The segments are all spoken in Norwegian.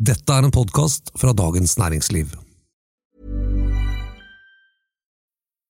Dette er en podkast fra Dagens Næringsliv.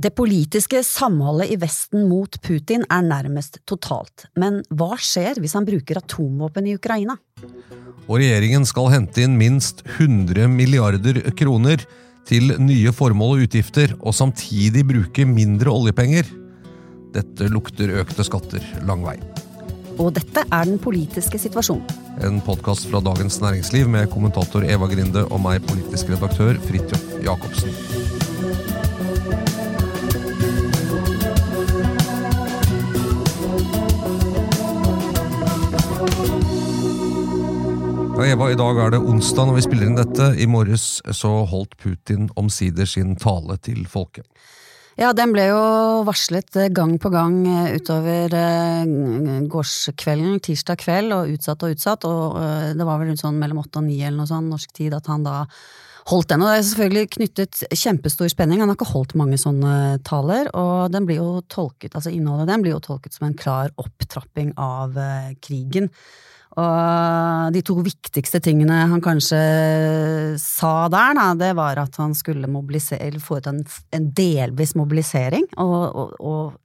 Det politiske samholdet i Vesten mot Putin er nærmest totalt, men hva skjer hvis han bruker atomvåpen i Ukraina? Og regjeringen skal hente inn minst 100 milliarder kroner til nye formål og utgifter, og samtidig bruke mindre oljepenger. Dette lukter økte skatter lang vei. Og dette er den politiske situasjonen. En podkast fra Dagens Næringsliv med kommentator Eva Grinde og meg, politisk redaktør Fridtjof Jacobsen. Eva, I dag er det onsdag når vi spiller inn dette. I morges så holdt Putin omsider sin tale til folket. Ja, den ble jo varslet eh, gang på gang eh, utover eh, gårdskvelden, tirsdag kveld, og utsatt og utsatt, og det var vel sånn mellom åtte og ni eller noe sånn norsk tid at han da holdt den. Og det er selvfølgelig knyttet kjempestor spenning, han har ikke holdt mange sånne taler, og den blir jo tolket, altså innholdet den blir jo tolket som en klar opptrapping av krigen. Og de to viktigste tingene han kanskje sa der, da, det var at han skulle foreta en, en delvis mobilisering, og, og, og,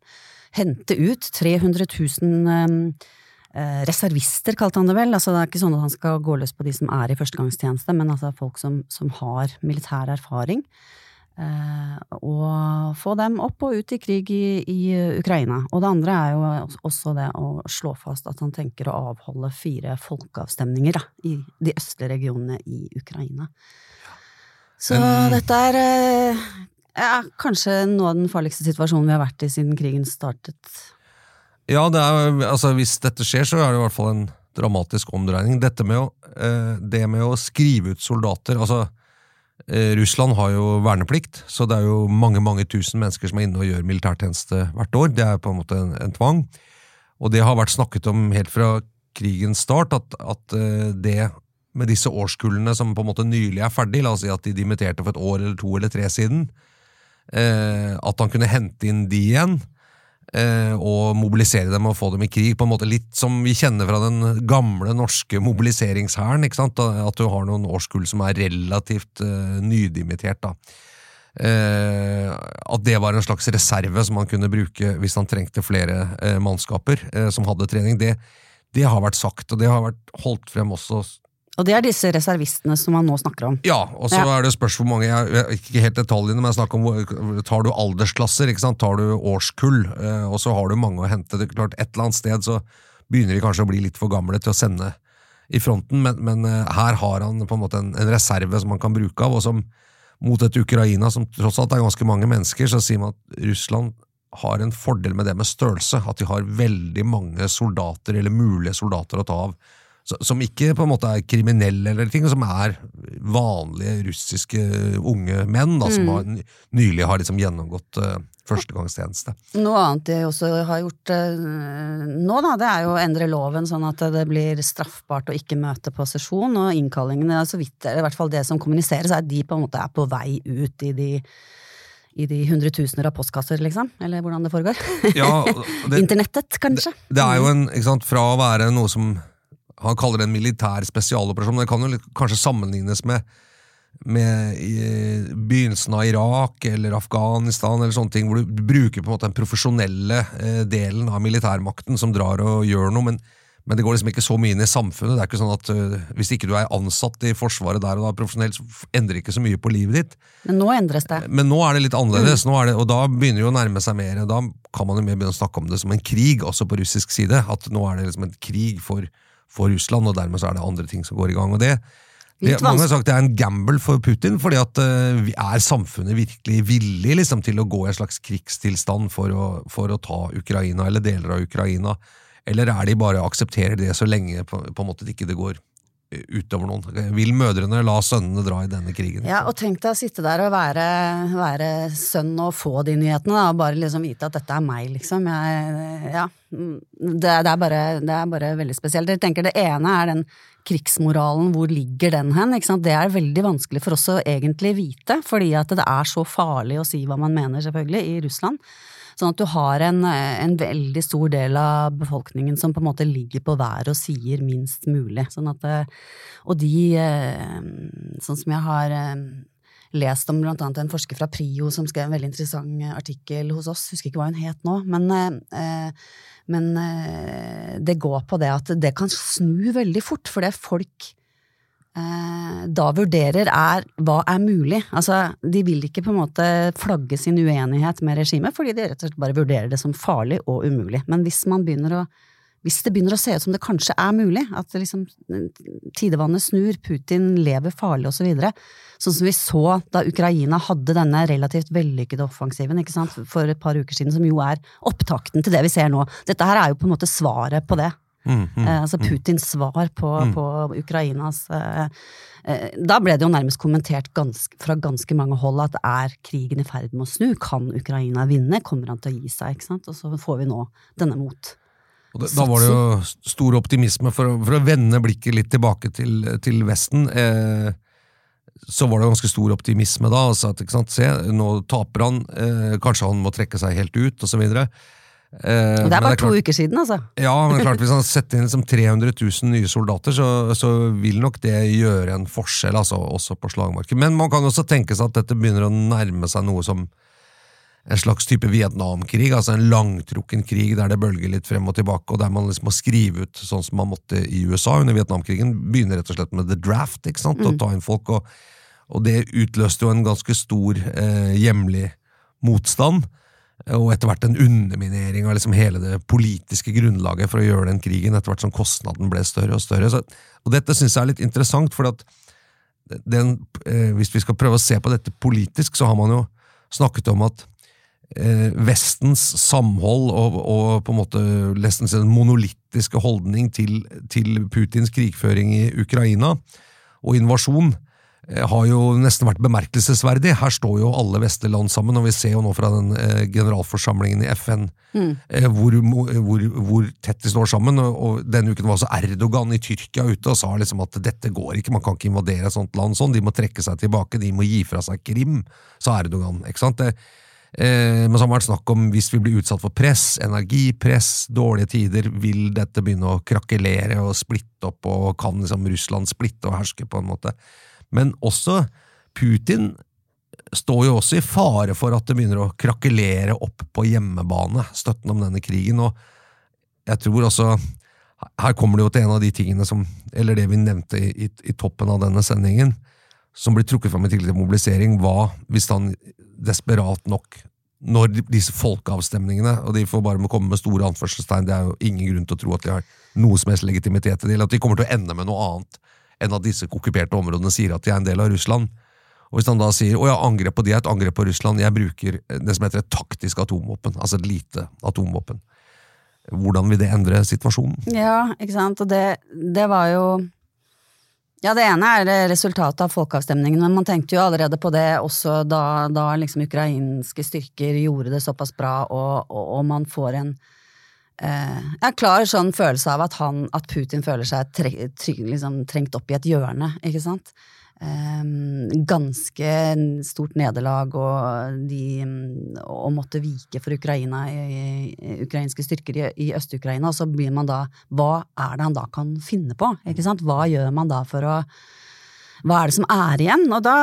hente ut 300 000 eh, reservister, kalte han det vel. Altså, det er ikke sånn at han skal gå løs på de som er i førstegangstjeneste, men altså folk som, som har militær erfaring. Eh, og få dem opp og ut i krig i, i, Ukraina. Og det andre er jo også det å slå fast at han tenker å avholde fire folkeavstemninger da, i de østlige regionene i Ukraina. Så um, dette er eh, ja, kanskje noe av den farligste situasjonen vi har vært i siden krigen startet. Ja, det er, altså hvis dette skjer, så er det i hvert fall en dramatisk omdreining. Dette med å, eh, det med å skrive ut soldater altså Russland har jo verneplikt, så det er jo mange mange tusen mennesker som er inne og gjør militærtjeneste hvert år. Det er på en måte en, en tvang. Og det har vært snakket om helt fra krigens start, at, at eh, det med disse årskullene som på en måte nylig er ferdig, la oss si at de dimitterte for et år eller to eller tre siden, eh, at han kunne hente inn de igjen Eh, og mobilisere dem og få dem i krig. på en måte Litt som vi kjenner fra den gamle norske mobiliseringshæren. At du har noen årskull som er relativt uh, nydimittert. da. Uh, at det var en slags reserve som han kunne bruke hvis han trengte flere uh, mannskaper som hadde trening. Det, det, har vært sagt, og det har vært holdt frem også og det er disse reservistene som man nå snakker om? Ja, og så ja. er det spørsmål hvor mange jeg, Ikke helt detaljene, men jeg snakker om tar du aldersklasser, ikke sant? tar du årskull, eh, og så har du mange å hente. Det er klart, Et eller annet sted så begynner de kanskje å bli litt for gamle til å sende i fronten, men, men eh, her har han på en måte en, en, reserve som han kan bruke av, og som mot et Ukraina som tross alt er ganske mange mennesker, så sier man at Russland har en fordel med det med størrelse, at de har veldig mange soldater, eller mulige soldater å ta av som ikke på en måte er kriminelle, eller ting, som er vanlige russiske unge menn da, som mm. har, nylig har liksom gjennomgått uh, førstegangstjeneste. Noe annet de også har gjort uh, nå, da, det er jo å endre loven sånn at det blir straffbart å ikke møte på sesjon, og innkallingene, så vidt, i hvert fall det som kommuniseres, er at de på en måte er på vei ut i de i de hundretusener av postkasser, liksom? Eller hvordan det foregår? Ja, det, Internettet, kanskje? Det, det, er jo en, ikke sant, Fra å være noe som han kaller det en militær spesialoperasjon. men Det kan jo kanskje sammenlignes med, med begynnelsen av Irak eller Afghanistan, eller sånne ting, hvor du bruker på en måte den profesjonelle eh, delen av militærmakten som drar og gjør noe. men men det går liksom ikke så mye inn i samfunnet. Det er ikke sånn at uh, Hvis ikke du er ansatt i Forsvaret der og da profesjonelt, så endrer det ikke så mye på livet ditt. Men nå endres det. Men nå er det litt annerledes, mm. det, og da begynner det å nærme seg mer. Da kan man jo mer begynne å snakke om det som en krig, også på russisk side. At nå er det liksom en krig for for Russland, og dermed så er det andre ting som går i gang. og det det, mange har sagt det er en gamble for Putin, fordi at uh, er samfunnet virkelig villig liksom, til å gå i en slags krigstilstand for å, for å, ta Ukraina, eller deler av Ukraina? Eller er de bare aksepterer det så lenge på, på en måte det ikke det går utover noen? Vil mødrene la sønnene dra i denne krigen? Ja, og tenk deg å sitte der og være, være sønn og få de nyhetene, da, og bare liksom vite at dette er meg, liksom. Jeg, ja. Det, det, er bare, det er bare veldig spesielt. Jeg tenker Det ene er den krigsmoralen, hvor ligger den hen? Det er veldig vanskelig for oss å egentlig vite, fordi at det er så farlig å si hva man mener, selvfølgelig, i Russland. Sånn at du har en, en, veldig stor del av befolkningen som på en måte ligger på været og sier minst mulig. Sånn at, og de, eh, sånn som jeg har eh, lest om blant annet en forsker fra Prio som skrev en veldig interessant artikkel hos oss, husker ikke hva hun het nå, men, eh, men det går på det at det kan snu veldig fort, for det er folk Eh, da vurderer, er hva er mulig. Altså, de vil ikke på en måte flagge sin uenighet med regimet, fordi de rett og slett bare vurderer det som farlig og umulig. Men hvis, å, hvis det begynner å se ut som det kanskje er mulig, at liksom, tidevannet snur, Putin lever farlig osv., så videre, sånn som vi så da Ukraina hadde denne relativt vellykkede offensiven for et par uker siden, som jo er opptakten til det vi ser nå. Dette her er jo på en måte svaret på det. Mm, mm, eh, altså mm. Putins svar på, mm. på Ukrainas eh, eh, Da ble det jo nærmest kommentert ganske, fra ganske mange hold at er krigen i ferd med å snu? Kan Ukraina vinne? Kommer han til å gi seg? ikke sant? Og så får vi nå denne mot. Det, da var det jo stor optimisme, for, for å vende blikket litt tilbake til, til Vesten. Eh, så var det ganske stor optimisme da. Altså at, Se, nå taper han, eh, kanskje han må trekke seg helt ut, osv. Eh, det er bare det er klart, to uker siden, altså. Ja, men klart hvis han setter inn liksom 300 000 nye soldater, så, så, vil nok det gjøre en forskjell, altså, også på slagmarken. Men man kan også tenke seg at dette begynner å nærme seg noe som en slags type Vietnamkrig, altså en langtrukken krig der det bølger litt frem og tilbake, og der man liksom må skrive ut sånn som man måtte i USA under Vietnamkrigen. Begynner rett og slett med the draft, ikke sant, mm. å ta inn folk, og, og, det utløste jo en ganske stor eh, hjemlig motstand og etter hvert en underminering av liksom hele det politiske grunnlaget for å gjøre den krigen, etter hvert som kostnaden ble større og større. Så, og dette syns jeg er litt interessant, for at den, eh, hvis vi skal prøve å se på dette politisk, så har man jo snakket om at eh, Vestens samhold og, og, på en måte nesten den monolittiske holdning til, til Putins krigføring i Ukraina og invasjon har jo nesten vært bemerkelsesverdig. Her står jo alle vestlige land sammen, og vi ser jo nå fra den eh, generalforsamlingen i FN mm. eh, hvor, hvor, hvor, tett de står sammen. Og, og, Denne uken var også Erdogan i Tyrkia ute og sa liksom at dette går ikke, man kan ikke invadere et sånt land sånn, de må trekke seg tilbake, de må gi fra seg Krim, sa Erdogan. ikke sant? Det, eh, men så har det vært snakk om hvis vi blir utsatt for press, energipress, dårlige tider, vil dette begynne å krakelere og splitte opp, og kan liksom Russland splitte og herske på en måte? Men også Putin står jo også i fare for at det begynner å krakelere opp på hjemmebane, støtten om denne krigen. og jeg tror også Her kommer det jo til en av de tingene som Eller det vi nevnte i, i, i toppen av denne sendingen, som blir trukket fram i tidligere mobilisering, hva hvis han desperat nok når disse folkeavstemningene, og de får bare komme med store anførselstegn, det er jo ingen grunn til å tro at de har noe som helst legitimitet til det, eller at de kommer til å ende med noe annet enn at disse okkuperte områdene sier at de er en del av Russland. Og Hvis han da sier å ja, angrep på de er et angrep på Russland, jeg bruker det som heter et taktisk atomvåpen, altså et lite atomvåpen, hvordan vil det endre situasjonen? Ja, ikke sant, og det, det var jo ja, det ene er resultatet av folkeavstemningen, men man tenkte jo allerede på det også da, da liksom ukrainske styrker gjorde det såpass bra, og, og, og man får en eh, har klar sånn følelse av at, han, at Putin føler seg tre, tre, liksom, trengt opp i et hjørne, ikke sant. Um, ganske stort nederlag og de å måtte vike for Ukraina, i, i, ukrainske styrker i, i Øst-Ukraina. Og så blir man da Hva er det han da kan finne på? Ikke sant? Hva gjør man da for å hva er det som er igjen? Og da,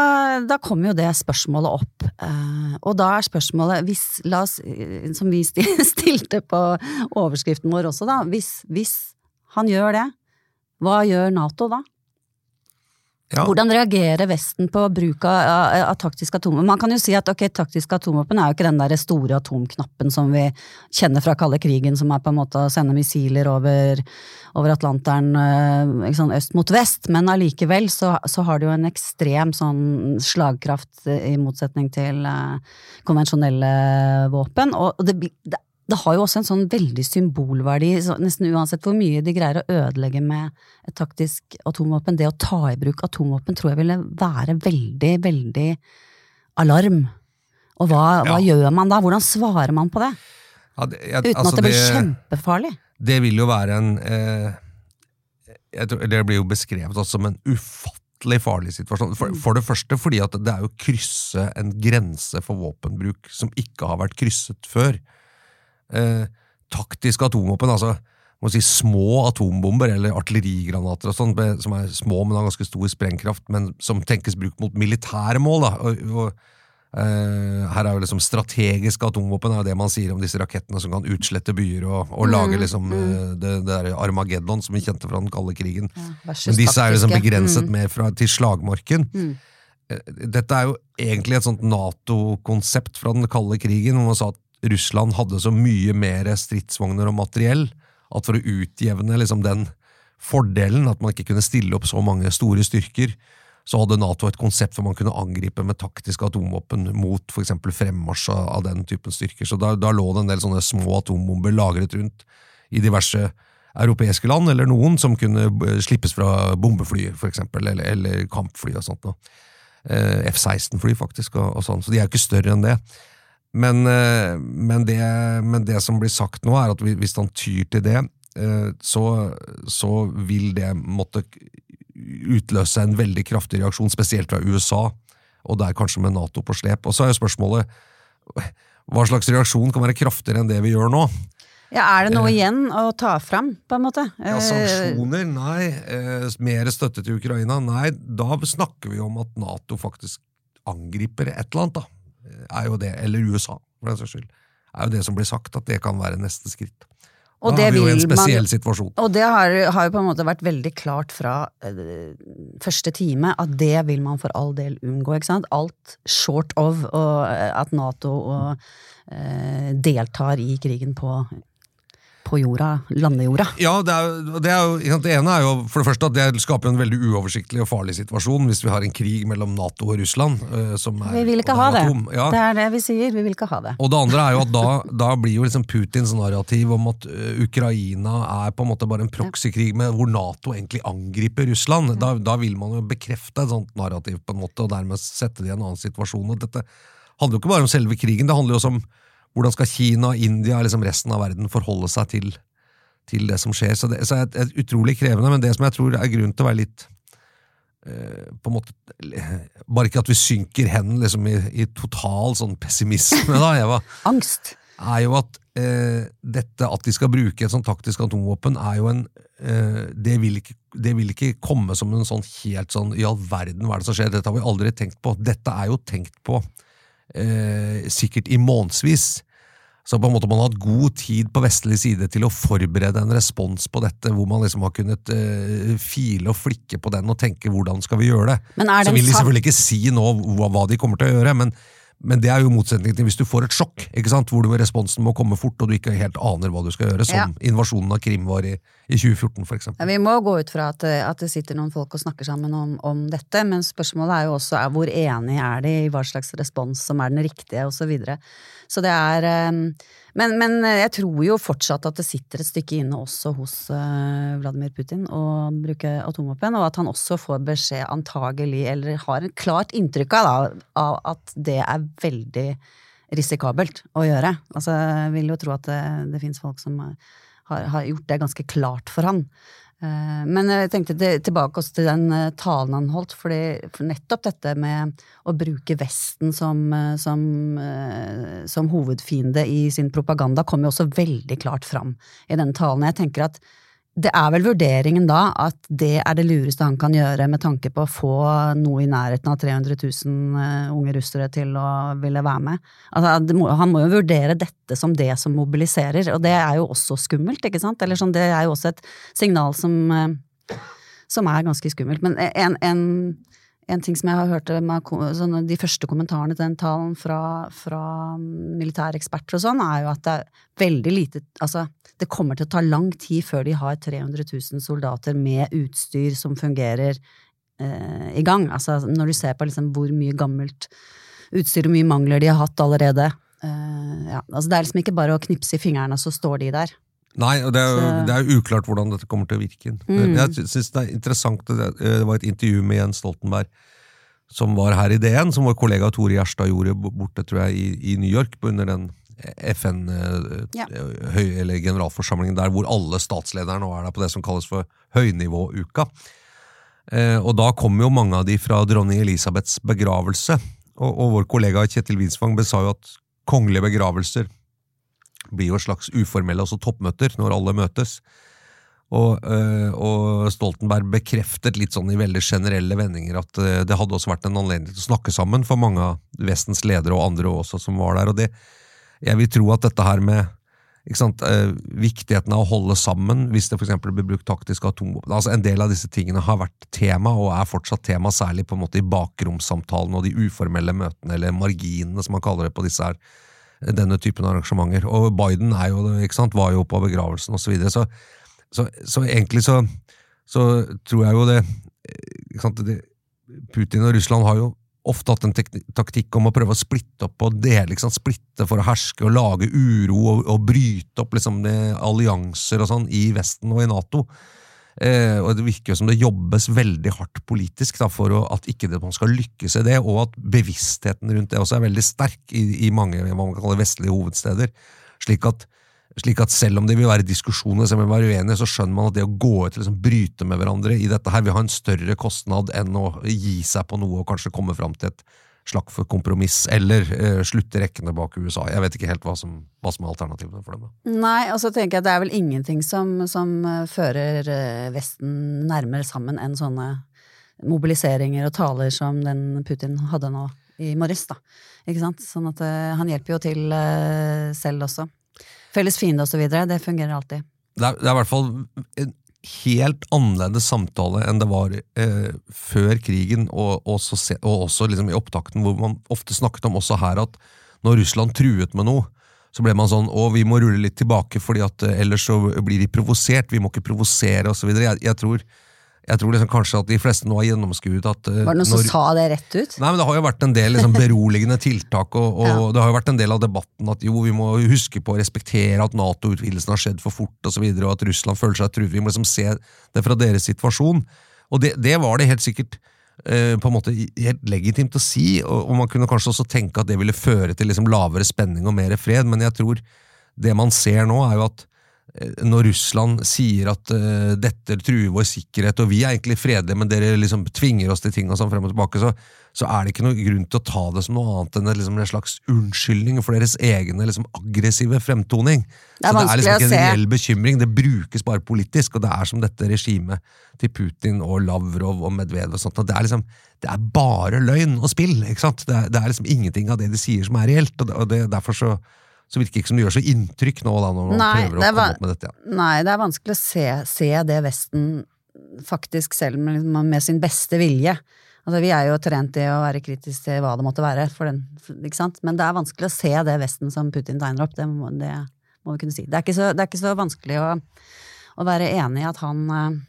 da kommer jo det spørsmålet opp. Uh, og da er spørsmålet, hvis, oss, eh, som vi stilte på overskriften vår også, da, hvis, hvis han gjør det, hva gjør Nato da? Ja. Hvordan reagerer Vesten på bruk av, av, av taktiske atomvåpen? Man kan jo si at ok, taktiske atomvåpen er jo ikke den der store atomknappen som vi kjenner fra kalde krigen, som er på en måte å sende missiler over, over Atlanteren sånn, øst mot vest, men allikevel så, så, har det jo en ekstrem sånn slagkraft i motsetning til eh, konvensjonelle våpen. Og det, det det har jo også en sånn veldig symbolverdi, så nesten uansett hvor mye de greier å ødelegge med et taktisk atomvåpen. Det å ta i bruk atomvåpen tror jeg ville være veldig, veldig alarm. Og hva, hva gjør man da? Hvordan svarer man på det? Ja, det jeg, Uten altså, at det blir det- kjempefarlig. Det vil jo være en eh, tror, Det blir jo beskrevet også som en ufattelig farlig situasjon. For, for det første fordi at det er å krysse en grense for våpenbruk som ikke har vært krysset før. Eh, taktiske atomvåpen, altså må si små atombomber eller artillerigranater og sånn, som er små, men har ganske stor sprengkraft, men som tenkes brukt mot militære mål. da, og, og Eh, her er jo liksom Strategiske atomvåpen er jo det man sier om disse rakettene som kan utslette byer og, og lage liksom eh, det, det der Armageddon som vi kjente fra den kalde krigen. Ja, Men disse er jo liksom begrenset Mm. mer fra, til slagmarken. Mm. Eh, Dette er jo egentlig et sånt Nato-konsept fra den kalde krigen, hvor man sa at Russland hadde så mye mer stridsvogner og materiell at for å utjevne liksom den fordelen, at man ikke kunne stille opp så mange store styrker, så hadde Nato et konsept hvor man kunne angripe med taktiske atomvåpen mot eksempel fremmarsj av den typen styrker. Så da, da lå det en del sånne små atombomber lagret rundt i diverse europeiske land, eller noen som kunne eh, slippes fra bombefly, eksempel, eller, eller kampfly og sånt. Eh, F-16-fly, faktisk, og, og sånn. Så de er jo ikke større enn det. Men, eh, men, det, men det som blir sagt nå, er at hvis han tyr til det, eh, så, så vil det måtte utløse en veldig kraftig reaksjon, spesielt fra USA, og der kanskje med Nato på slep. Og så er jo spørsmålet hva slags reaksjon kan være kraftigere enn det vi gjør nå? Ja, er det noe igjen å ta fram, på en måte? Ja, Eh, Sanksjoner? Nei. Eh, mer støtte til Ukraina? Nei. Da snakker vi om at Nato faktisk angriper et eller annet, da. Er jo det, Eller USA, for den saks skyld. Er jo det som blir sagt, at det kan være neste skritt. Og da det er vi jo en vil man- spesiell situasjon. Og det har, har jo på en måte vært veldig klart fra eh, første time at det vil man for all del unngå. ikke sant? Alt short of og, eh, at Nato og, eh, deltar i krigen på, på jorda, landejorda. Ja, det, er, det, er jo, det ene er jo for det første at det skaper en veldig uoversiktlig og farlig situasjon hvis vi har en krig mellom Nato og Russland. eh, Som er, Vi vil ikke ha det. atom. Ja. Det er det vi sier, vi vil ikke ha det. Og det andre er jo at da, da blir jo liksom Putins narrativ om at Ukraina er på en måte bare en proxykrig med hvor Nato egentlig angriper Russland. Da, da vil man jo bekrefte et sånt narrativ på en måte, og dermed sette det i en annen situasjon. Og dette handler jo ikke bare om selve krigen, det handler jo også om hvordan skal Kina, India, liksom resten av verden forholde seg til, til det som skjer. Så det, så det er utrolig krevende, men det som jeg tror er grunnen til å være litt eh, på en måte, Bare ikke at vi synker hen liksom, i, i total sånn pessimisme, da, Eva Angst. er jo at eh, dette at de skal bruke et sånt taktisk atomvåpen, er jo en eh, det, vil ikke, det vil ikke komme som en sånn helt sånn i all verden, hva er det som skjer? Dette har vi aldri tenkt på. Dette er jo tenkt på eh, sikkert i månedsvis. Så på en måte man har hatt god tid på vestlig side til å forberede en respons på dette, hvor man liksom har kunnet uh, file og flikke på den og tenke hvordan skal vi gjøre det. Men Så vil de selvfølgelig ikke si nå hva, hva de kommer til å gjøre, men, men det er jo motsetning til hvis du får et sjokk, hvor du, responsen må komme fort, og du ikke helt aner hva du skal gjøre, som Ja. invasjonen av Krim var i, i 2014, for eksempel. Ja, vi må gå ut fra at, at det sitter noen folk og snakker sammen om, om dette, men spørsmålet er jo også er hvor enige er de i hva slags respons som er den riktige, og så videre. Så det er eh, men, men jeg tror jo fortsatt at det sitter et stykke inne også hos eh, Vladimir Putin å bruke atomvåpen, og at han også får beskjed antagelig, eller har et klart inntrykk av, da, av at det er veldig risikabelt å gjøre. Altså, jeg vil jo tro at det, det finnes folk som har, har gjort det ganske klart for han. Eh, Men jeg tenkte tilbake også til den eh, talen han holdt, fordi, for nettopp dette med å bruke Vesten som, eh, som, som hovedfiende i sin propaganda kom jo også veldig klart fram i den talen. Jeg tenker at det er vel vurderingen da at det er det lureste han kan gjøre med tanke på å få noe i nærheten av 300 000 eh, unge russere til å ville være med. Altså, han må jo vurdere dette som det som mobiliserer, og det er jo også skummelt, ikke sant? Eller sånn, det er jo også et signal som, eh, som er ganske skummelt. Men en, en, en ting som jeg har hørt med sånn, de første kommentarene til den talen fra, fra militære eksperter og sånn, er jo at det er veldig lite Altså, det kommer til å ta lang tid før de har 300 000 soldater med utstyr som fungerer eh, i gang. Altså, når du ser på liksom hvor mye gammelt utstyr og mye mangler de har hatt allerede. eh, ja, altså Det er liksom ikke bare å knipse i fingrene, så står de der. Nei, og det er, Så- det er uklart hvordan dette kommer til å virke. Mm. Jeg synes det er interessant det, det var et intervju med Jens Stoltenberg som var her i DN, som vår kollega Tore Gjerstad gjorde borte tror jeg, i, i New York under den FN eh, Ja. høy, eller generalforsamlingen der hvor alle statsledere nå er der på det som kalles for høynivåuka. Eh, og da kom jo mange av de fra dronning Elisabeths begravelse. Og, og vår kollega Kjetil Winsvang sa jo at kongelige begravelser blir jo slags uformelle også toppmøter når alle møtes. Og, øh, og Stoltenberg bekreftet litt sånn i veldig generelle vendinger at øh, det hadde også vært en anledning til å snakke sammen for mange av Vestens ledere og andre også som var der. og det, Jeg vil tro at dette her med ikke sant, eh, viktigheten av å holde sammen hvis det eksempel blir brukt taktisk atomvåpen altså En del av disse tingene har vært tema og er fortsatt tema, særlig på en måte i bakromssamtalene og de uformelle møtene, eller marginene som man kaller det på disse her denne typen arrangementer. Og Biden er jo, ikke sant, var jo på begravelsen osv. Så, videre. så så, så egentlig så, så tror jeg jo det, ikke sant, det Putin og Russland har jo ofte hatt en taktikk om å prøve å splitte opp og dele, Liksom, splitte for å herske og lage uro og, og bryte opp liksom allianser og sånn i Vesten og i Nato. Eh, og Det virker jo som det jobbes veldig hardt politisk da, for å, at ikke man skal lykkes i det, og at bevisstheten rundt det også er veldig sterk i, i mange hva man kaller vestlige hovedsteder. Slik at, slik at selv om det vil være diskusjoner, selv om vi være uenige, så skjønner man at det å gå ut og liksom bryte med hverandre i dette her vil ha en større kostnad enn å gi seg på noe og kanskje komme fram til et slags kompromiss, eller uh, slutte rekkene bak USA. Jeg vet ikke helt hva som, hva som er alternativene for dem. da. Nei, og så tenker jeg at det er vel ingenting som, som eh, fører eh, Vesten nærmere sammen enn sånne mobiliseringer og taler som den Putin hadde nå i morges, da. Ikke sant? Sånn at uh, han hjelper jo til uh, selv også. Felles fiende og videre, det fungerer alltid. det er, det er i hvert fall en helt annerledes samtale enn det var eh, før krigen, og, også, se, og også liksom i opptakten, hvor man ofte snakket om også her at når Russland truet med noe, så ble man sånn å, vi må rulle litt tilbake, fordi at eh, ellers så blir de provosert, vi må ikke provosere, osv. Jeg, jeg tror, jeg tror liksom kanskje at de fleste nå har gjennomskuet at eh, Var det noen som sa det rett ut? Nei, men Det har jo vært en del liksom, beroligende tiltak, og, og Ja. det har jo vært en del av debatten at jo, vi må huske på å respektere at Nato-utvidelsen har skjedd for fort, og, så videre, og at Russland føler seg truet. Vi må liksom se det fra deres situasjon. Og det, det var det helt sikkert eh, på en måte helt legitimt å si, og, og man kunne kanskje også tenke at det ville føre til liksom, lavere spenning og mer fred, men jeg tror det man ser nå, er jo at når Russland sier at uh, dette truer vår sikkerhet, og vi er egentlig fredelige, men dere liksom tvinger oss til ting og sånn frem og tilbake, så, så er det ikke noe grunn til å ta det som noe annet enn liksom, en slags unnskyldning for deres egne liksom, aggressive fremtoning. Det er så det er liksom ikke en reell bekymring, det brukes bare politisk, og det er som dette regimet til Putin og Lavrov og Medvedev og sånt, og det er liksom det er bare løgn og spill, ikke sant? Det er, det er liksom ingenting av det de sier som er reelt, og, det, og derfor så, så virker det ikke som det gjør så inntrykk nå da, når man Nei, prøver å komme opp med dette. Ja. Nei, det er vanskelig å se, se det Vesten faktisk selv med, med sin beste vilje. Altså, vi er jo trent i å være kritisk til hva det måtte være, for den, men det er vanskelig å se det Vesten som Putin tegner opp. Det må, det må vi kunne si. Det er ikke så, det er ikke så vanskelig å, å være enig i at han eh,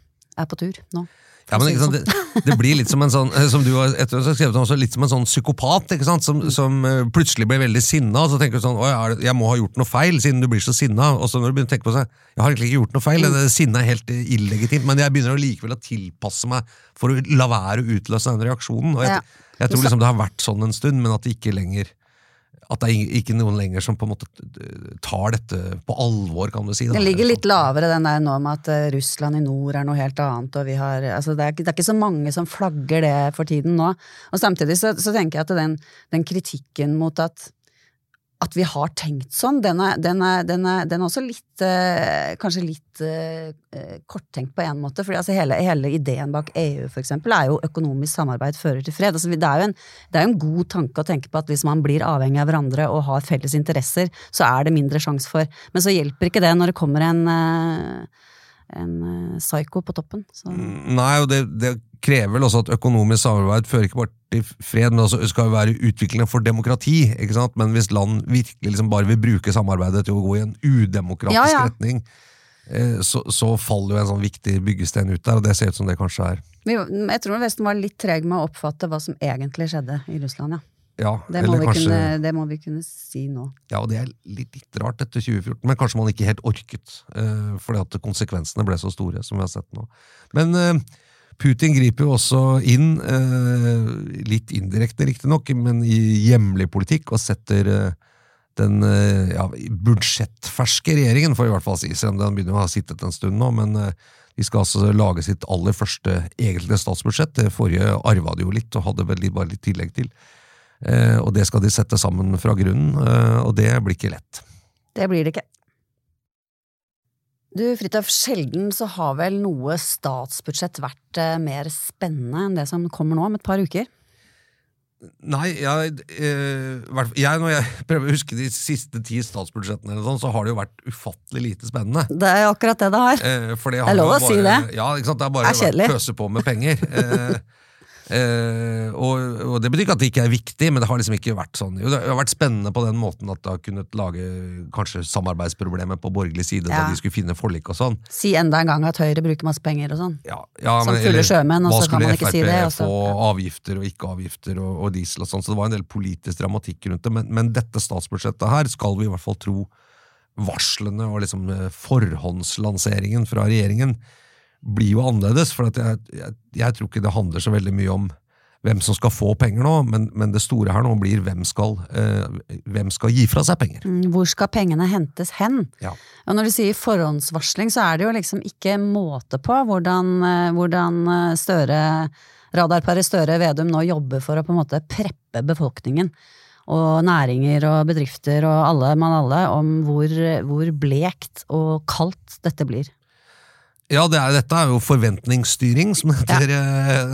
er på tur nå. Ja, men sant, det, det blir litt som en sånn, eh, som du har skrevet om, litt som en sånn psykopat, som, som eh, plutselig blir veldig sinna, og så tenker du sånn, «Oi, er jeg må ha gjort noe feil, siden du blir så sinna, og så når du begynner å tenke på seg, jeg har egentlig ikke gjort noe feil, det sinnet er helt illegitimt, men jeg begynner å likevel å tilpasse meg for å la være å utløse den reaksjonen, og jeg, jeg tror liksom det har vært sånn en stund, men at det ikke lenger, at det er ikke noen lenger som på en måte tar dette på alvor, kan du si. Den ligger litt lavere, den der nå med at eh, Russland i nord er noe helt annet, og vi har altså det, er, det er ikke så mange som flagger det for tiden nå. Og samtidig så, så tenker jeg at den, den kritikken mot at at vi har tenkt sånn, den er, den er, den er, den er også litt eh, Kanskje litt eh, eh, korttenkt på en måte. fordi altså hele, hele ideen bak EU for eksempel, er jo økonomisk samarbeid fører til fred. Altså, det, er jo en, det en god tanke å tenke på at hvis man blir avhengig av hverandre og har felles interesser, så er det mindre sjanse for Men så hjelper ikke det når det kommer en, en psyko på toppen. Så. Nei, og det, det krever vel også at økonomisk samarbeid fører ikke bare til fred, men også skal jo være utviklende for demokrati. ikke sant? Men hvis land virkelig liksom bare vil bruke samarbeidet til å gå i en udemokratisk Ja, ja. retning, eh, så, så faller jo en sånn viktig byggesten ut der, og det ser ut som det kanskje er. Jeg tror Vesten var litt treg med å oppfatte hva som egentlig skjedde i Russland, ja. Ja, det må, kanskje, kunne, det må, vi kunne, si nå. Ja, og det er litt, litt rart etter 2014, men kanskje man ikke helt orket. Uh, fordi at konsekvensene ble så store, som vi har sett nå. Men uh, Putin griper jo også inn, uh, litt indirekte riktignok, men i hjemlig politikk, og setter den ja, budsjettferske regjeringen, får i hvert fall si, selv om den begynner å ha sittet en stund nå. men de skal altså lage sitt aller første egentlige statsbudsjett. Det forrige arva de jo litt, og hadde vel bare litt tillegg til. Eh, og det skal de sette sammen fra grunnen, eh, og det blir ikke lett. Det blir det ikke. Du, Fridtjof, sjelden så har vel noe statsbudsjett vært eh, mer spennende enn det som kommer nå om et par uker? Nei, jeg, jeg, når jeg prøver å huske de siste ti statsbudsjettene, sånn, så har det jo vært ufattelig lite spennende. Det er akkurat det det har. For det, har det er lov å si det. Ja? Det er bare å pøse på med penger. Eh, og, og, Det betyr ikke at det ikke er viktig, men det har liksom ikke vært sånn. Jo, det har vært spennende på den måten at det har kunnet lage kanskje samarbeidsproblemer på borgerlig side, ja. da de skulle finne forlik og sånn. Si enda en gang at Høyre bruker masse penger og sånn. Ja, ja, Som fulle sjømenn, og så kan man ikke FRP si det. Hva skulle Frp få avgifter og ikke avgifter og, og, diesel og sånn, så det var en del politisk dramatikk rundt det. Men, men dette statsbudsjettet her skal vi i hvert fall tro varslene og liksom eh, forhåndslanseringen fra regjeringen blir jo annerledes. For jeg, jeg, jeg, tror ikke det handler så veldig mye om hvem som skal få penger nå, men, men det store her nå blir hvem skal, eh, hvem skal gi fra seg penger. Mm, hvor skal pengene hentes hen? Ja. Og når du sier forhåndsvarsling, så er det jo liksom ikke måte på hvordan, eh, hvordan eh, Støre, radarparet Støre Vedum nå jobber for å på en måte preppe befolkningen og næringer og bedrifter og alle mann alle om hvor, hvor blekt og kaldt dette blir. Ja, det er, dette er jo forventningsstyring, som heter ja.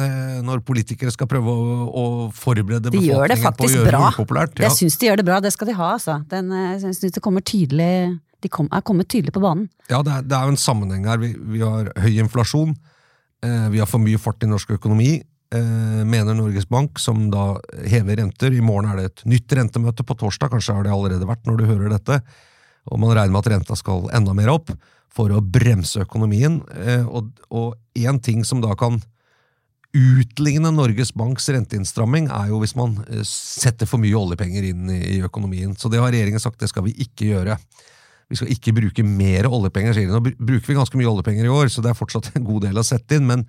eh, når politikere skal prøve å, å forberede de befolkningen på å gjøre bra. det upopulært. Ja. Jeg syns de gjør det bra, det skal de ha, altså. Den, eh, jeg synes det kommer tydelig, De kom, er kommet tydelig på banen. Ja, det er, det er jo en sammenheng her. Vi, vi har høy inflasjon, eh, vi har for mye fart i norsk økonomi, eh, mener Norges Bank, som da hever renter. I morgen er det et nytt rentemøte på torsdag, kanskje har det allerede vært når du hører dette. Og man regner med at renta skal enda mer opp for å bremse økonomien. Eh, og én ting som da kan utligne Norges Banks renteinnstramming, er jo hvis man eh, setter for mye oljepenger inn i økonomien. Så det har regjeringen sagt, det skal vi ikke gjøre. Vi skal ikke bruke mer oljepenger, sier de. Nå bruker vi ganske mye oljepenger i år, så det er fortsatt en god del å sette inn. men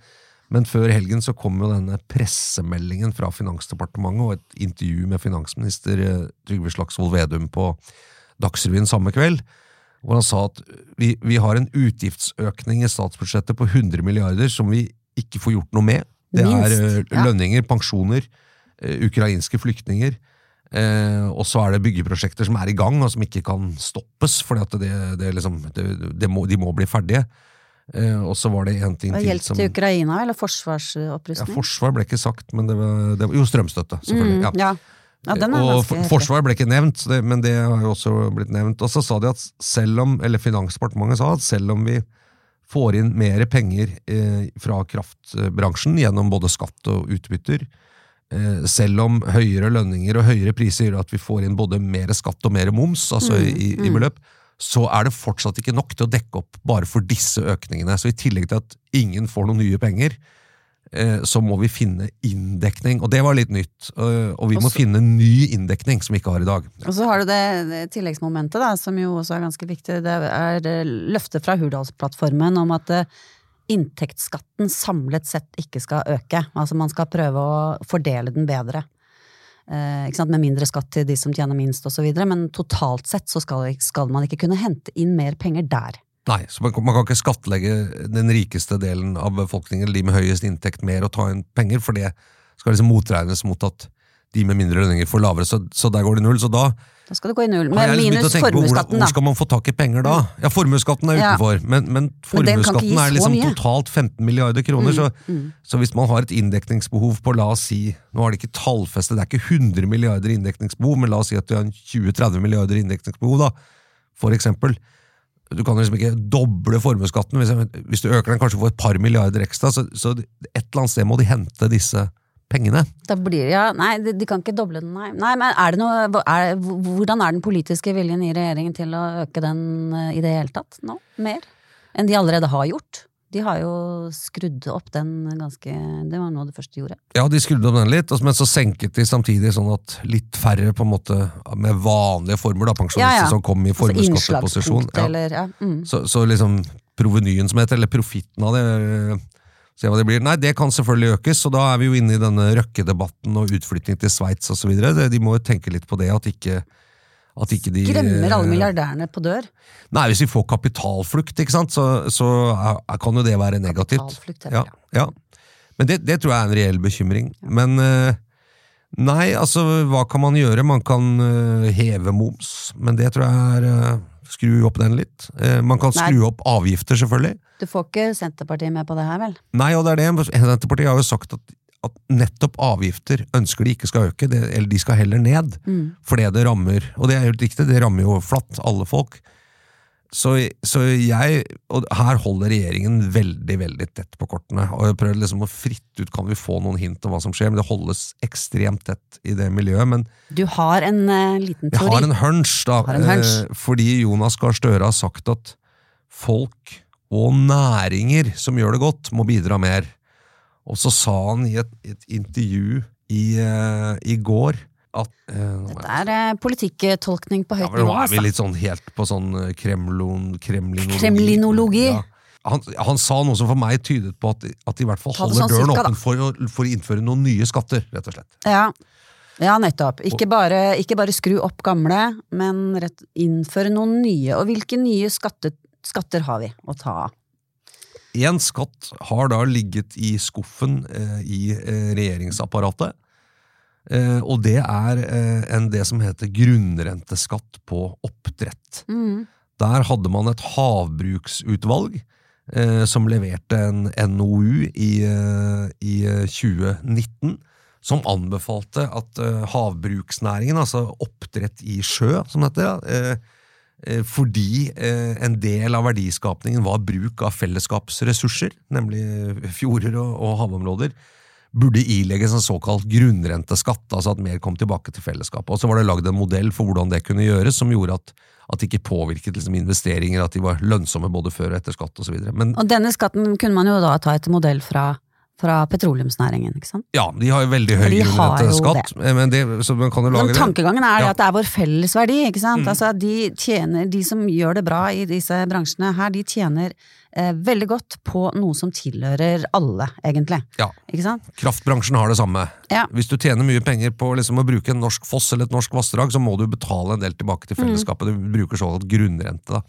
men før helgen så kom jo denne pressemeldingen fra Finansdepartementet og et intervju med finansminister eh, Trygve Slagsvold Vedum på Dagsrevyen samme kveld, hvor han sa at vi, vi, har en utgiftsøkning i statsbudsjettet på 100 milliarder som vi ikke får gjort noe med. Det Minst, er uh, lønninger, pensjoner, uh, ukrainske flyktninger. Eh, og så er det byggeprosjekter som er i gang, og som ikke kan stoppes, for det, det liksom, det, de må bli ferdige. og så var det en ting til Hjelp til Ukraina, eller forsvarsopprustning? Ja, Forsvar ble ikke sagt, men det var, var Jo, strømstøtte, selvfølgelig. Mm, ja. ja. Ja, og Forsvar ble ikke nevnt, men det har jo også blitt nevnt. Og så sa de at selv om, eller Finansdepartementet sa at selv om vi får inn mer penger eh, fra kraftbransjen gjennom både skatt og utbytter, eh, selv om høyere lønninger og høyere priser gjør at vi får inn både mer skatt og mer moms, altså mm, i, i, mm. beløp, så er det fortsatt ikke nok til å dekke opp bare for disse økningene. Så i tillegg til at ingen får noen nye penger, så må vi finne inndekning. Og det var litt nytt. Eh, og vi må finne ny inndekning som vi ikke har i dag. Og så har du det tilleggsmomentet, da, som jo også er ganske viktig. Det er eh, løftet fra Hurdalsplattformen om at inntektsskatten samlet sett ikke skal øke. Altså man skal prøve å fordele den bedre. Med mindre skatt til de som tjener minst osv. Men totalt sett så skal, skal man ikke kunne hente inn mer penger der. Nei, så man, man, kan ikke skattlegge den rikeste delen av befolkningen, de med høyest inntekt, mer og ta inn penger, for det skal liksom motregnes mot at de med mindre lønninger får lavere, så, så der går det null. Så da da skal det gå i null. Men minus formuesskatten, da. Hvor skal man få tak i penger da? Ja, formuesskatten er utenfor, ja. men, men formuesskatten er liksom totalt 15 milliarder kroner. Mm, så, mm. så, hvis man har et inndekningsbehov på, la oss si, nå har det ikke tallfestet, det er ikke 100 milliarder inndekningsbehov, men la oss si at du har 20-30 milliarder inndekningsbehov, da, for eksempel du kan liksom ikke doble formuesskatten. Hvis, hvis, du øker den kanskje for et par milliarder ekstra, så, så, et eller annet sted må de hente disse pengene. Da blir det, ja, Nei, de, de, kan ikke doble den, nei. nei men er det noe, er, hvordan er den politiske viljen i regjeringen til å øke den uh, i det hele tatt nå? Mer? Enn de allerede har gjort? De har jo skrudd opp den ganske Det var noe av det første de gjorde. Ja, de skrudde opp den litt, men så senket de samtidig sånn at litt færre på en måte med vanlige former, da, pensjonister Ja, ja. som kom i Altså formuesskatteposisjon. innslagspunkt, eller ja. Mm. Så, så liksom provenyen som heter, eller profitten av det, øh, se hva det blir. Nei, det kan selvfølgelig økes, og da er vi jo inne i denne Røkke-debatten og utflytting til Sveits osv. De må jo tenke litt på det, at ikke, at ikke de Skremmer alle øh, milliardærene på dør. Nei, hvis vi får kapitalflukt, ikke sant, så, så er, kan jo det være negativt. Kapitalflukt, heter Ja, det. ja. Men det, det tror jeg er en reell bekymring. Men øh, nei, altså, hva kan man gjøre? Man kan heve moms, men det tror jeg er Skru opp den litt. Eh, man kan Nei. skru opp avgifter, selvfølgelig. Du får ikke Senterpartiet med på det her, vel? Nei, og det er det. Senterpartiet har jo sagt at, at nettopp avgifter ønsker de ikke skal øke, det, eller de skal heller ned. Mm. Fordi det rammer, og det er helt riktig, det rammer jo flatt alle folk. Så, så jeg, og her holder regjeringen veldig, veldig tett på kortene. Og jeg prøver liksom å fritte ut, kan vi få noen hint om hva som skjer, men det holdes ekstremt tett i det miljøet. Men Du har en uh, liten jeg har en hunch, da. En hunch. eh, Fordi Jonas Gahr Støre har sagt at folk og næringer som gjør det godt, må bidra mer. Og så sa han i et, et intervju i, uh, i går at uh, Dette er uh, politikktolkning på ja, nivå. men Nå er vi Altså. litt sånn helt på sånn eh, kremlon, kremlinologi. Kremlinologi. Ja. Han, han sa noe som for meg tydet på at, at de i hvert fall holder sånn døren åpen for, for å innføre noen nye skatter, rett og slett. Ja. ja, nettopp. Ikke bare, ikke bare skru opp gamle, men rett, innføre noen nye. Og hvilke nye skatte, skatter har vi å ta av? Én skatt har da ligget i skuffen eh, i eh, regjeringsapparatet. Eh, og det er eh, en, det som heter grunnrenteskatt på oppdrett. Mm. Der hadde man et havbruksutvalg eh, som leverte en NOU i, eh, i eh, 2019, som anbefalte at havbruksnæringen, altså oppdrett i sjø, som heter, eh, fordi eh, en del av verdiskapningen var bruk av fellesskapsressurser, nemlig fjorder og, og havområder, burde ilegges en såkalt grunnrenteskatt, altså at mer kom tilbake til fellesskapet. Og så var det lagd en modell for hvordan det kunne gjøres, som gjorde at, at det ikke påvirket liksom, investeringer, at de var lønnsomme både før og etter skatt osv. Men Og denne skatten kunne man jo da ta etter modell fra, fra petroleumsnæringen, ikke sant? ja, de har jo veldig høy grunnrenteskatt, men det, så man kan jo lage Men tankegangen er Ja. at det er vår felles verdi, ikke sant? Mm. Altså, de tjener, de som gjør det bra i disse bransjene her, de tjener eh, veldig godt på noe som tilhører alle, egentlig. Ja. Ikke sant? Kraftbransjen har det samme. Ja. Hvis du tjener mye penger på liksom, å bruke en norsk foss eller et norsk vassdrag, så må du betale en del tilbake Mm. til fellesskapet. Du bruker såkalt grunnrente. Da.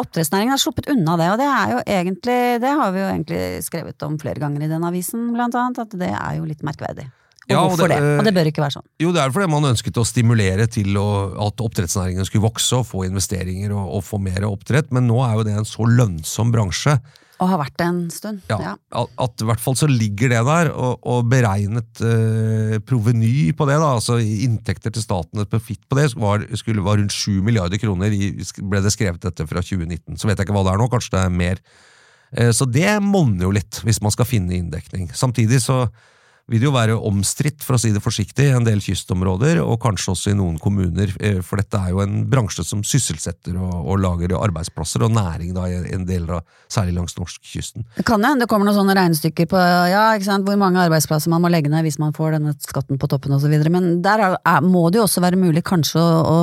Oppdrettsnæringen har sluppet unna det, og det er jo egentlig, det har vi jo egentlig skrevet om flere ganger i den avisen, blant annet, at det er jo litt merkverdig. Og Ja, og det- det, Og det bør ikke være sånn. Jo, det er fordi man ønsket å stimulere til å, at oppdrettsnæringen skulle vokse og få investeringer og, og få mer oppdrett, men nå er jo det en så lønnsom bransje Og har vært det en stund. ja, Ja. at, i hvert fall så ligger det der, og, og beregnet eh, proveny på det, da, altså inntekter til staten, et profitt på det, var, skulle, var rundt 7 milliarder kroner, i, ble det skrevet dette fra 2019. Så vet jeg ikke hva det er nå, kanskje det er mer. Eh, Så det monner jo litt, hvis man skal finne inndekning. Samtidig så vil det jo være omstridt, for å si det forsiktig, i en del kystområder, og kanskje også i noen kommuner, eh, for dette er jo en bransje som sysselsetter og, og lager arbeidsplasser og næring da, i en del av, særlig langs norskekysten. Det kan hende det kommer noen sånne regnestykker på ja, ikke sant, hvor mange arbeidsplasser man må legge ned hvis man får denne skatten på toppen osv., men der er, er, må det jo også være mulig kanskje å, å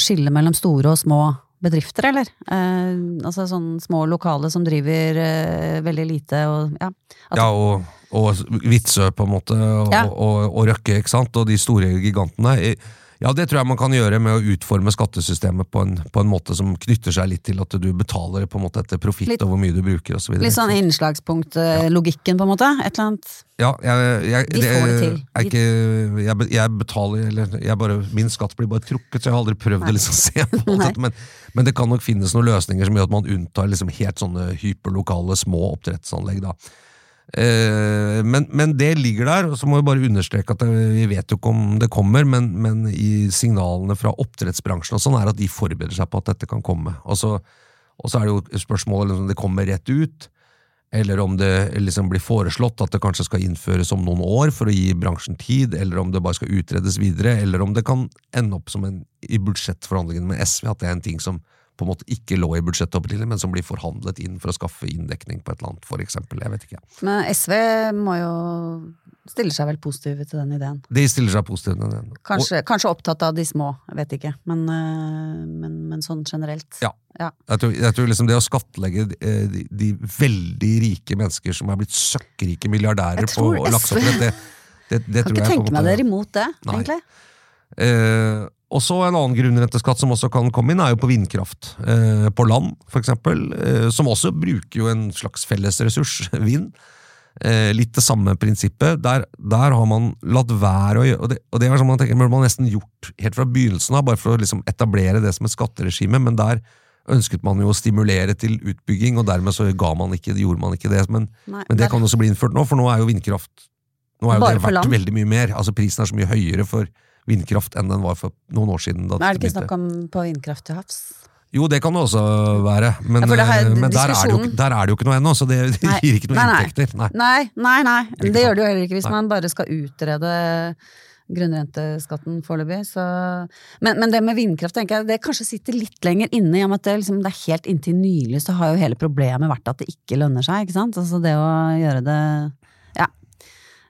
skille mellom store og små bedrifter, eller? Eh, altså sånne små lokale som driver eh, veldig lite og ja. At, Ja, og, og Vitsø, på en måte, og, Ja. og, og Røkke, ikke sant, og de store gigantene. Ja, det tror jeg man kan gjøre med å utforme skattesystemet på en, på en måte som knytter seg litt til at du betaler på en måte etter profitt og hvor mye du bruker osv. litt sånn innslagspunkt-logikken, på en måte? Et eller annet? Ja, jeg, jeg, De får det til. Er ikke, jeg, jeg betaler eller jeg bare, Min skatt blir bare trukket, så jeg har aldri prøvd å liksom se på alt det. Men, men det kan nok finnes noen løsninger som gjør at man unntar liksom helt sånne hyperlokale små oppdrettsanlegg. da. Eh, men, men det ligger der, og så må vi bare understreke at vi vet jo ikke om det kommer, men, men i signalene fra oppdrettsbransjen og sånn er at de forbereder seg på at dette kan komme. Og så, og så er det jo spørsmålet om det kommer rett ut, eller om det liksom blir foreslått at det kanskje skal innføres om noen år for å gi bransjen tid, eller om det bare skal utredes videre, eller om det kan ende opp som en, i budsjettforhandlingene med SV, at det er en ting som på en måte ikke lå i budsjettet men som blir forhandlet inn for å skaffe inndekning på et eller annet, for eksempel. Jeg vet ikke. Men SV må jo stiller seg vel positive til den ideen. De stiller seg positive til den. Kanskje, kanskje opptatt av de små, jeg vet ikke. Men, øh, men, men sånn generelt. Ja. Ja. Jeg tror, jeg tror liksom det å skattlegge eh, de, de veldig rike mennesker som er blitt søkkrike milliardærer på lakseoppdrett, det, det, det Kan tror ikke jeg på en tenke meg måte- dere imot det, Nei. egentlig. Eh, og så En annen grunnrenteskatt som også kan komme inn, er jo på vindkraft. Eh, på land, eksempel. Eh, som også bruker jo en slags fellesressurs, vind. Eh, litt det samme prinsippet. Der, der har man latt være å gjøre og det, og det er sånn man tenker, man har nesten gjort helt fra begynnelsen av, bare for å liksom etablere det som et skatteregime. Men der ønsket man jo å stimulere til utbygging, og dermed så ga man ikke, gjorde man ikke det. Men, Nei, men det der- kan også bli innført nå, for nå er jo vindkraft Nå er jo det verdt veldig mye mer. Altså Prisen er så mye høyere for vindkraft enn den var for noen år siden. Men er det ikke snakk om på vindkraft til havs? Jo, det kan det også være, men, Ja, her- eh, men der, er det jo, der er det jo ikke noe ennå, så det, det gir ikke noen Nei, nei. inntekter. Nei. Nei, nei. Ikke Det gjør det jo heller ikke hvis man bare skal utrede grunnrenteskatten foreløpig. Men, men det med vindkraft tenker jeg, det kanskje sitter litt lenger inne, i og med at det, liksom, det er helt inntil nylig så har jo hele problemet vært at det ikke lønner seg, ikke sant? Altså det å gjøre det.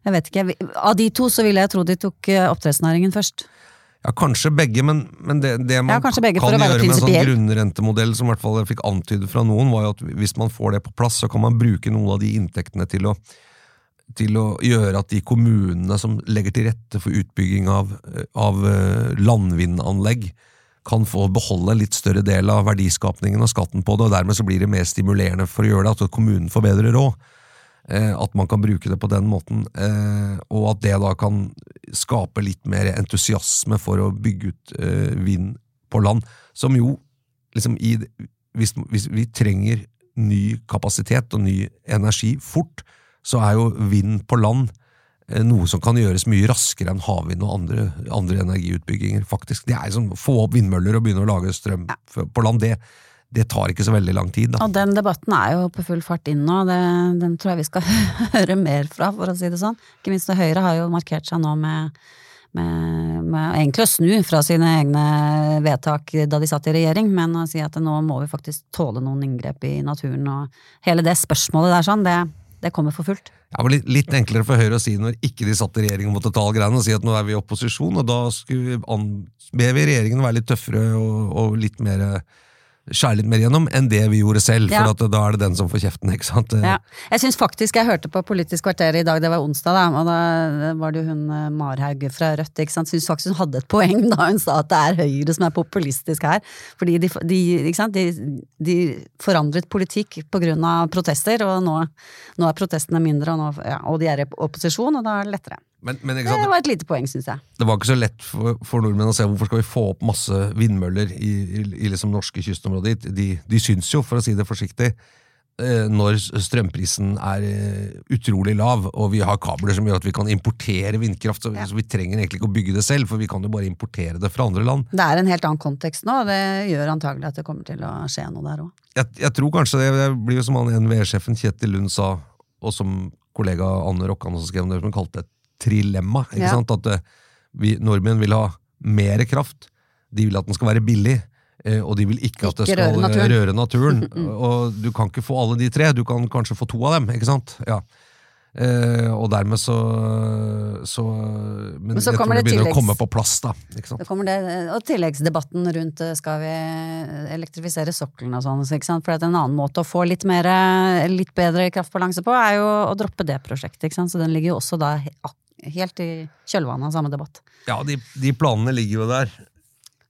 Jeg vet ikke. Av de to så ville jeg tro de tok eh, oppdrettsnæringen først. Ja, kanskje begge, men, men det, det man Ja, kan gjøre med en sånn grunnrentemodell som i hvert fall jeg fikk antydet fra noen, var jo at hvis man får det på plass, så kan man bruke noen av de inntektene til å, til å gjøre at de kommunene som legger til rette for utbygging av, av eh, landvindanlegg, kan få beholde en litt større del av verdiskapningen og skatten på det, og dermed så blir det mer stimulerende for å gjøre det, at kommunen får bedre råd. Eh, At man kan bruke det på den måten, eh, og at det da kan skape litt mer entusiasme for å bygge ut eh, vind på land, som jo liksom i hvis, hvis vi trenger ny kapasitet og ny energi fort, så er jo vind på land noe som kan gjøres mye raskere enn havvind og andre, andre energiutbygginger, faktisk. Det er liksom, Få opp vindmøller og begynne å lage strøm på land, det, det tar ikke så veldig lang tid. da. Og den debatten er jo på full fart inn nå, det, den tror jeg vi skal høre mer fra, for å si det sånn. Ikke minst Høyre har jo markert seg nå med, med, med egentlig å snu fra sine egne vedtak da de satt i regjering, men å si at nå må vi faktisk tåle noen inngrep i naturen, og hele det spørsmålet der sånn, det, det kommer for fullt. Det var litt, litt enklere for Høyre å si når ikke de satt i regjering og måtte ta alle greiene, og si at nå er vi i opposisjon, og da skulle an, ber vi regjeringen være litt tøffere og, og litt mer skjære litt mer gjennom enn det vi gjorde selv, Ja. for at da er det den som får kjeften, ikke sant? Ja. Jeg syns faktisk jeg hørte på Politisk kvarter i dag, det var onsdag, da, og da var det jo hun eh, Marhaug fra Rødt, ikke sant, syns faktisk hun hadde et poeng da hun sa at det er Høyre som er populistisk her. Fordi de, de, de, de forandret politikk av protester, og nå, nå er protestene mindre, og, nå, ja, og de er i opposisjon, og da er det lettere. Men, men Det var et lite poeng, syns jeg. det var ikke så lett for, for nordmenn å se hvorfor skal vi få opp masse vindmøller i, i, i liksom norske kystområder. De, de syns jo, for å si det forsiktig, eh, når strømprisen er eh, utrolig lav, og vi har kabler som gjør at vi kan importere vindkraft, så, Ja. så vi trenger egentlig ikke å bygge det selv, for vi kan jo bare importere det fra andre land. Det er en helt annen kontekst nå, og det gjør antagelig at det kommer til å skje noe der òg. Jeg, jeg tror kanskje det, det blir jo som han NVE-sjefen Kjetil Lund sa, og som kollega Anne Rokkan også skrev om det, som kalte det et trilemma. ikke Ja. sant? At eh, vi, nordmenn vil ha mer kraft, de vil at den skal være billig, eh, og de vil ikke at det skal røre naturen. røre naturen. og du kan ikke få alle de tre, du kan kanskje få to av dem, ikke sant? Ja. Eh, og dermed så, så Men, Men så jeg tror kommer det det begynner å komme på plass, da. Det kommer det, og tilleggsdebatten rundt eh, skal vi elektrifisere sokkelen og sånn. For en annen måte å få litt, mer, litt bedre kraftbalanse på, er jo å droppe det prosjektet. Ikke sant? Så den ligger jo også da helt i kjølvannet av samme debatt. Ja, de, de planene ligger jo der.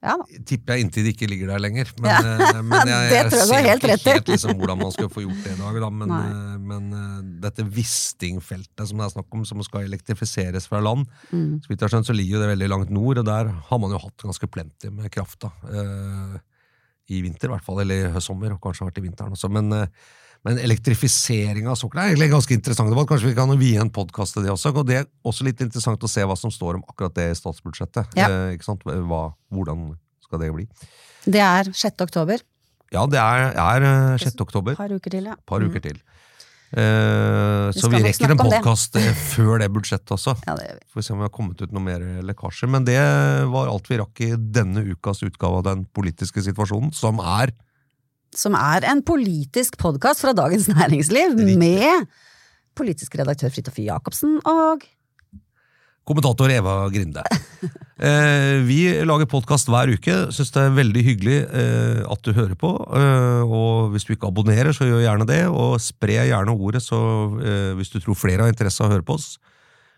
Ja da. tipper jeg inntil de ikke ligger der lenger. Men, Ja. eh, men jeg, Det jeg ser helt ikke helt liksom, hvordan man skal få gjort det i dag. Da. Men, eh, men eh, dette Wisting-feltet som det er snakk om, som skal elektrifiseres fra land, Mm. så vidt jeg har skjønt, så ligger jo det veldig langt nord, og der har man jo hatt ganske plenty med kraft. da. Eh, I vinter, i hvert fall. Eller i høstsommer, og kanskje har vært i vinteren også. Men, eh, men elektrifisering av sokkelen er egentlig en ganske interessant debatt. Kanskje vi kan vie en podkast til det også. Og det er også litt interessant å se hva som står om akkurat det i statsbudsjettet. Ja. Eh? Hva, hvordan skal det bli? Det er 6. oktober. Ja, det er, er eh, 6. oktober. Et par uker til, ja. Par Mm. uker til. Eh, Vi så vi rekker en podkast før det budsjettet også. Ja, det gjør vi. Får vi se om vi har kommet ut noe mer lekkasjer. Men det var alt vi rakk i denne ukas utgave av Den politiske situasjonen, som er Som er en politisk podkast fra Dagens Næringsliv med politisk redaktør Fridtjof Jacobsen og kommentator Eva Grinde. Eh, vi lager podkast hver uke. Syns det er veldig hyggelig eh, at du hører på. Eh, og hvis du ikke abonnerer, så gjør gjerne det. Og spre gjerne ordet så, eh, hvis du tror flere har interesse av å høre på oss.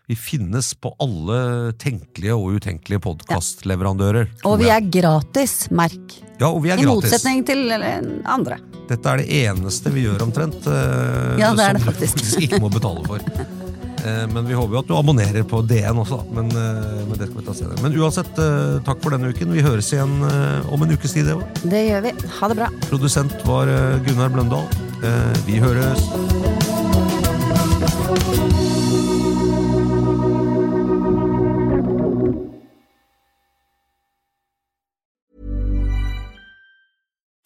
Vi finnes på alle tenkelige og utenkelige podkastleverandører. Og vi er gratis, merk. ja, og vi er I gratis. motsetning til andre. Dette er det eneste vi gjør omtrent eh, Ja, det er det som faktisk. du ikke må betale for. Eh, men vi håper jo at du abonnerer på DN også. Men, eh, men det skal vi ta senere. Men uansett, eh, takk for denne uken. Vi høres igjen eh, om en ukes tid. Eva. Det gjør vi. Ha det bra. Produsent var eh, Gunnar Bløndal. Eh, Vi høres.